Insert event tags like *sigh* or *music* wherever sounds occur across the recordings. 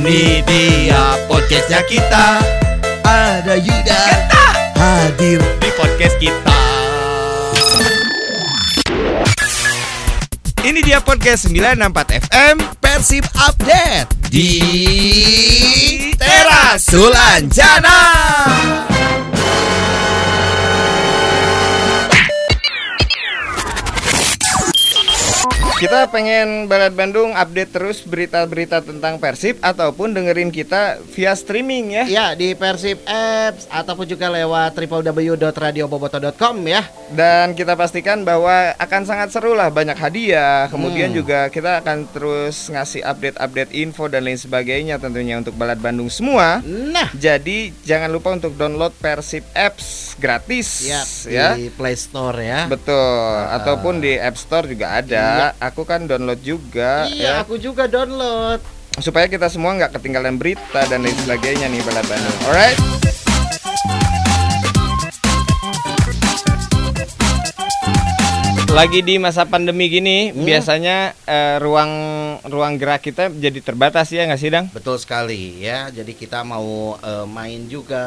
Ini dia podcastnya kita. Ada Yuda. Hadir di podcast kita. Ini dia podcast 964 FM Persib Update Di Teras Sulanjana Kita pengen Balad Bandung update terus berita-berita tentang Persib Ataupun dengerin kita via streaming ya Ya di Persib Apps ataupun juga lewat www.radioboboto.com ya. Dan kita pastikan bahwa akan sangat seru lah banyak hadiah Kemudian Hmm. juga kita akan terus ngasih update-update info dan lain sebagainya tentunya untuk Balad Bandung semua Nah, Jadi jangan lupa untuk download Persib Apps gratis ya, ya di Play Store ya. Betul, Ah. ataupun di App Store juga ada. Aku kan download juga Iya, ya, aku juga download. supaya kita semua nggak ketinggalan berita dan lain sebagainya nih Balad Bandung. Alright. Lagi di masa pandemi gini, Hmm. biasanya eh, ruang ruang gerak kita jadi terbatas ya nggak sih, Dang? Betul sekali ya. Jadi kita mau eh, main juga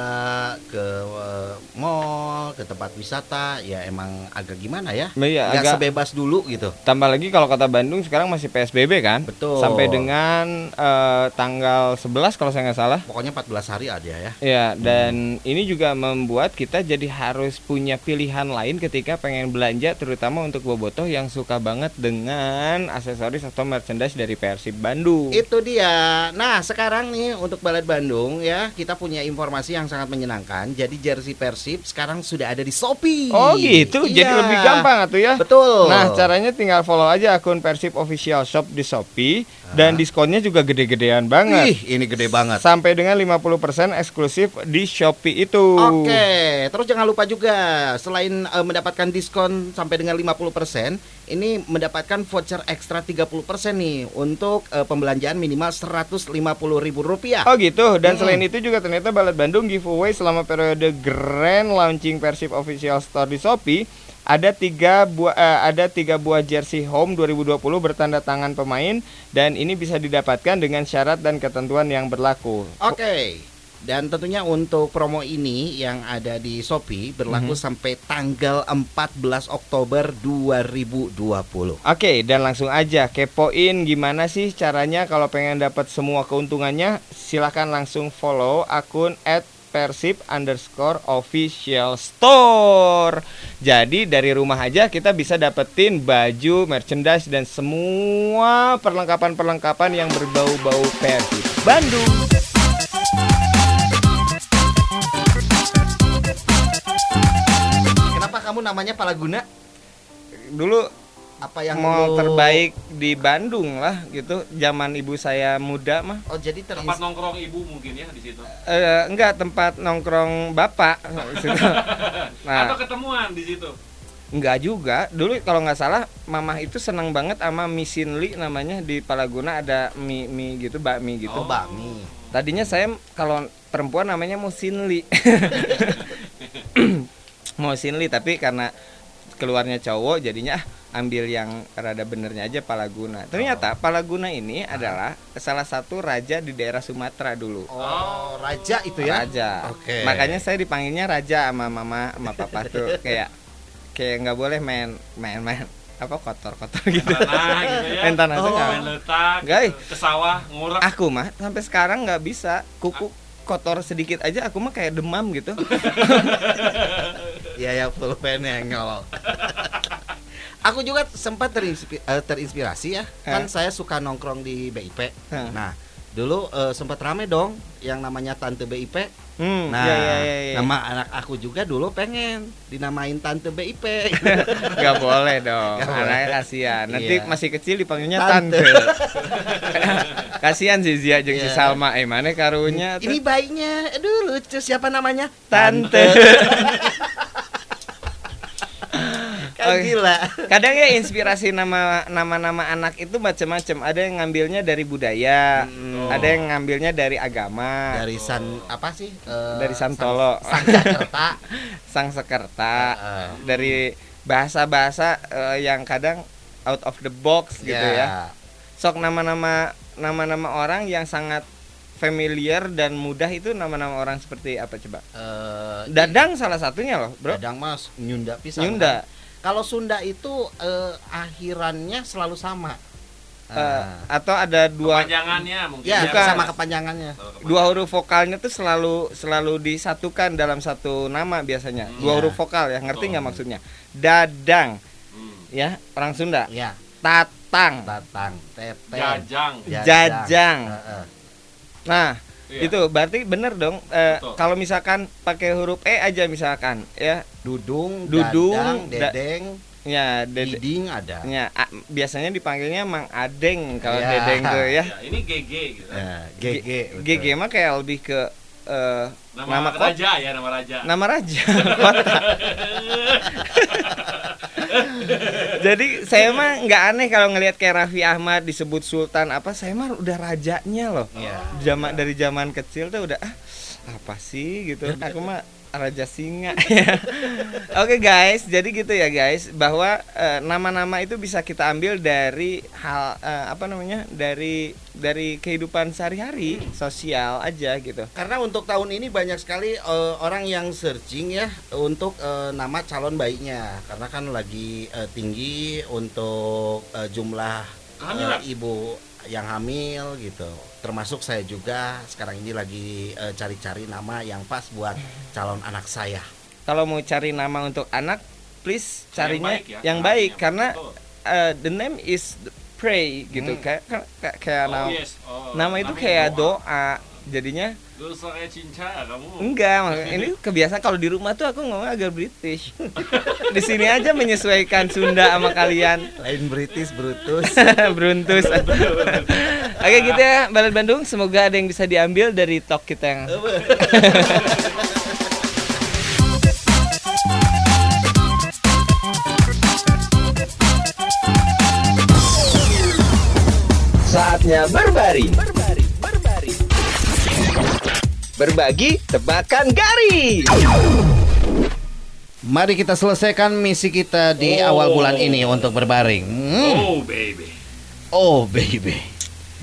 ke eh, mall, ke tempat wisata, ya emang agak gimana ya? Iya, Nggak agak sebebas dulu gitu. Tambah lagi kalau kota Bandung sekarang masih PSBB kan? Betul. Sampai dengan eh, tanggal 11 kalau saya nggak salah. Pokoknya 14 hari ada ya. Ya, dan ini juga membuat kita jadi harus punya pilihan lain ketika pengen belanja terutama untuk bobotoh yang suka banget dengan aksesoris atau merchandise dari Persib Bandung. Itu dia. Nah, sekarang nih untuk Balad Bandung ya, kita punya informasi yang sangat menyenangkan. Jadi jersey Persib sekarang sudah ada di Shopee. Oh gitu, jadi Iya. lebih gampang atuh ya. Betul. Nah, caranya tinggal follow aja akun Persib Official Shop di Shopee dan diskonnya juga gede-gedean banget. Ih, ini gede banget. Sampai dengan 50% eksklusif di Shopee itu. Oke, terus jangan lupa juga selain eh, mendapatkan diskon sampai dengan 50%, ini mendapatkan voucher ekstra 30% nih untuk eh, pembelanjaan minimal Rp150.000. Oh gitu. Dan Mm-mm. selain itu juga ternyata Balad Bandung giveaway selama periode grand launching Persib Official Store di Shopee ada tiga buah eh, ada tiga buah jersey home 2020 bertanda tangan pemain dan ini bisa didapatkan dengan syarat dan ketentuan yang berlaku. Oke. Dan tentunya untuk promo ini yang ada di Shopee berlaku Mhm. sampai tanggal 14 Oktober 2020. Oke, dan langsung aja kepoin gimana sih caranya kalau pengen dapat semua keuntungannya silahkan langsung follow akun at Jadi dari rumah aja kita bisa dapetin baju, merchandise dan semua perlengkapan-perlengkapan yang berbau-bau Persib Bandung. Kenapa kamu namanya Palaguna? Dulu Apa yang mall lu- terbaik di Bandung lah gitu. Zaman ibu saya muda mah. Oh, jadi tempat terinspirasi nongkrong ibu mungkin ya di situ Eh, enggak tempat nongkrong bapak *laughs* di situ. atau Nah, ketemuan di situ enggak juga. Dulu kalau nggak salah mamah itu senang banget sama mie Sinli namanya di Palaguna ada mie mie gitu, bakmi gitu. Oh, bakmi. Tadinya saya kalau perempuan namanya mau Sinli. *laughs* mau Sinli tapi karena keluarnya cowok jadinya ah, ambil yang rada benernya aja Palaguna. Ternyata Palaguna ini adalah salah satu raja di daerah Sumatera dulu. Oh, raja itu ya? Raja. Oke. Makanya saya dipanggilnya raja sama mama sama papa tuh *laughs* kayak kayak nggak boleh main main main apa kotor kotor gitu. tanah gitu ya Main tanah Oh. main letak gitu, ke sawah ngurak Aku mah sampai sekarang nggak bisa kuku kotor sedikit aja aku mah kayak demam gitu. *laughs* Iya ya full fan ya ngolol. *laughs* Aku juga sempat terinspirasi, terinspirasi ya. Kan Eh. saya suka nongkrong di BIP. Hah. Nah, dulu eh, sempat rame dong yang namanya tante BIP. Hmm, Nah, iya, iya, iya, iya. nama anak aku juga dulu pengen dinamain tante BIP. *laughs* Nggak boleh dong. Boleh. Anaknya kasihan. Nanti Iya. masih kecil dipanggilnya Tante. tante. *laughs* kasihan sih Zia jeung si Iya. Salma eh mana karunya. Ini bayinya, aduh lucu siapa namanya? tante. Oke. Gila. Kadang ya inspirasi nama nama-nama anak itu macam-macam. Ada yang ngambilnya dari budaya, Hmm. ada yang ngambilnya dari agama, Dari San apa sih? Eh, Dari Santolo. San, Sanjakerta. sang sekerta, Heeh. dari bahasa-bahasa eh, yang kadang out of the box gitu ya. Sok nama-nama nama-nama orang yang sangat familiar dan mudah itu nama-nama orang seperti apa coba? Eh, Dadang salah satunya loh, Bro. Dadang Mas Nyunda pisan. Nyunda. kan? Kalau Sunda itu eh, akhirannya selalu sama. Eh, atau ada dua Kepanjangannya mungkin ya, bukan. sama kepanjangannya. dua huruf vokalnya tuh selalu selalu disatukan dalam satu nama biasanya. Hmm. Dua Ya. huruf vokal ya, ngerti nggak maksudnya? Dadang Hmm. ya, orang Sunda. Ya, Tatang, tatang, teteh, Jajang. Jajang. Heeh. Nah, Iya. itu berarti bener dong. eh, Betul. kalau misalkan pakai huruf E aja misalkan, ya, Dudung, Dudung, dadang, da- dedeng, ya, dede, diding ada. ya, a- biasanya dipanggilnya Mang Adeng kalau Ya. Dedeng tuh ya. Ya, ini GG gitu. Ya, GG. GG mah kayak lebih ke eh, Nama, nama raja ya, nama raja. nama raja. *laughs* *laughs* Jadi saya mah nggak aneh kalau ngelihat kayak Raffi Ahmad disebut Sultan apa, saya mah udah rajanya loh. Iya. Zaman dari zaman kecil tuh udah ah apa sih gitu. Aku mah raja singa ya. *laughs* Oke guys, jadi gitu ya guys bahwa eh, nama-nama itu bisa kita ambil dari hal eh, apa namanya? dari dari kehidupan sehari-hari sosial aja gitu. Karena untuk tahun ini banyak sekali eh, orang yang searching ya untuk eh, nama calon bayinya karena kan lagi eh, tinggi untuk eh, jumlah ibu yang hamil gitu. Termasuk saya juga sekarang ini lagi eh, cari-cari nama yang pas buat calon anak saya. Kalau mau cari nama untuk anak, please Yang carinya baik ya. yang Nah, baik yang karena eh, the name is pray gitu Hmm. kayak kayak, kayak Oh, nama, yes. Oh, nama itu kayak doa. Jadinya Lu saya cinta kamu. enggak maksudnya ini kebiasaan kalau di rumah tuh aku ngomong agak British. di sini aja menyesuaikan Sunda sama kalian. Lain British Brutus. *laughs* Beruntus. Oke gitu ya Balad Bandung semoga ada yang bisa diambil dari talk kita yang Saatnya berbaring. Berbagi tebakan garis. Mari kita selesaikan misi kita di Oh. awal bulan ini untuk berbaring. Hmm. Oh baby. Oh baby.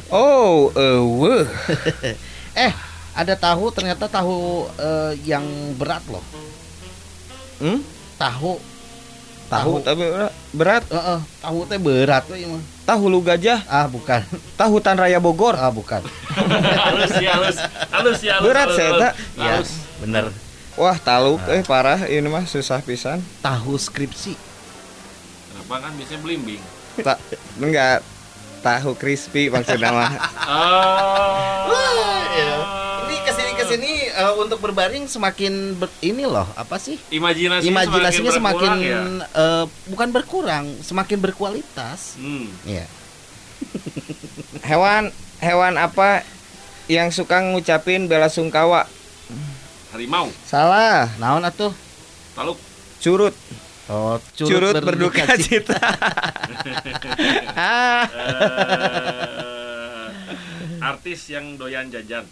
Oh, eh, weh. *laughs* Eh, ada tahu ternyata tahu eh, yang berat loh. Hmm? Tahu. Tahu tapi berat- berat. Heeh, tahu teh berat we mah. Tahu lu gajah, Ah, bukan. tahu hutan raya Bogor. Ah, bukan. *laughs* halus ya halus. Halus ya halus. Berat, saya, tak? Iya, Halus. bener. Wah, taluk eh parah ini mah susah pisan. Tahu skripsi. Kenapa kan biasanya belimbing? Tak enggak tahu crispy maksudnya mah. *laughs* Oh. Untuk berbaring semakin ber- ini loh apa sih? Imajinasi Imajinasinya semakin, ya? eh, bukan berkurang, semakin berkualitas. Hmm. Iya. *laughs* Hewan hewan apa yang suka ngucapin bela sungkawa? Harimau. Salah. Naon atuh? Taluk. Curut. Oh, Curut, berduka cita. ah. *laughs* Eh, artis yang doyan jajan.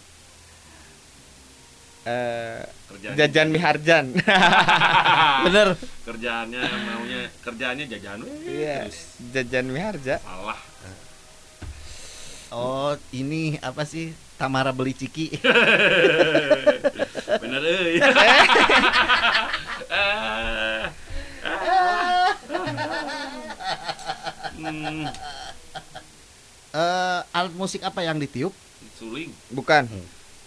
Eh, Kerjaan. jajan miharjan. *laughs* Bener. Kerjaannya maunya kerjaannya jajan. Iya, Terus jajan miharja. salah. Oh, ini apa sih? Tamara beli ciki. *laughs* Bener euy. *laughs* Hmm, Eh, alat musik apa yang ditiup? suling. Bukan,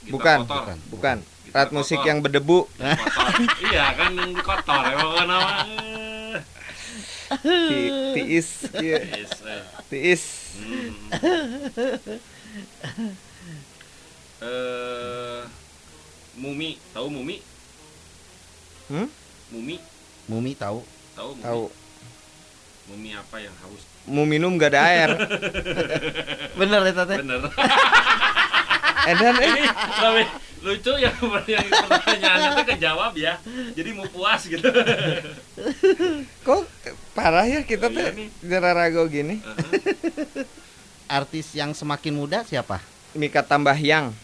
Gitar bukan, kotor. bukan. bukan. Gitar Alat musik kotor. yang berdebu. Kotor. iya kan yang kotor emang kan nama. Ti- Tiis, iya, Yes, eh. tiis. Hmm. Eh, mumi, tahu mumi? Hmm? Mumi, Mumi tahu. tahu mumi? Tahu. Mumi apa yang haus? Mau minum gak ada air. *laughs* Bener ya teh. Bener. *laughs* Edan eh. Ini tapi lucu ya yang pertanyaannya itu kejawab ya. Jadi mau puas gitu. Kok parah ya kita Iya tuh nih. rago gini. Artis yang semakin muda siapa? Mika tambah yang.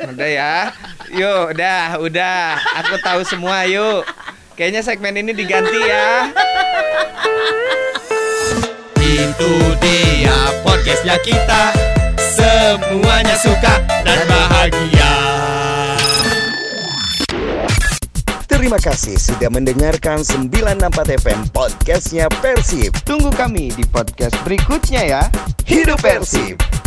Udah ya. Yuk, udah, udah. Aku tahu semua, yuk. Kayaknya segmen ini diganti ya. Itu dia podcastnya kita semuanya suka dan bahagia. Terima kasih sudah mendengarkan 964 FM podcastnya Persib. Tunggu kami di podcast berikutnya ya. Hidup Persib!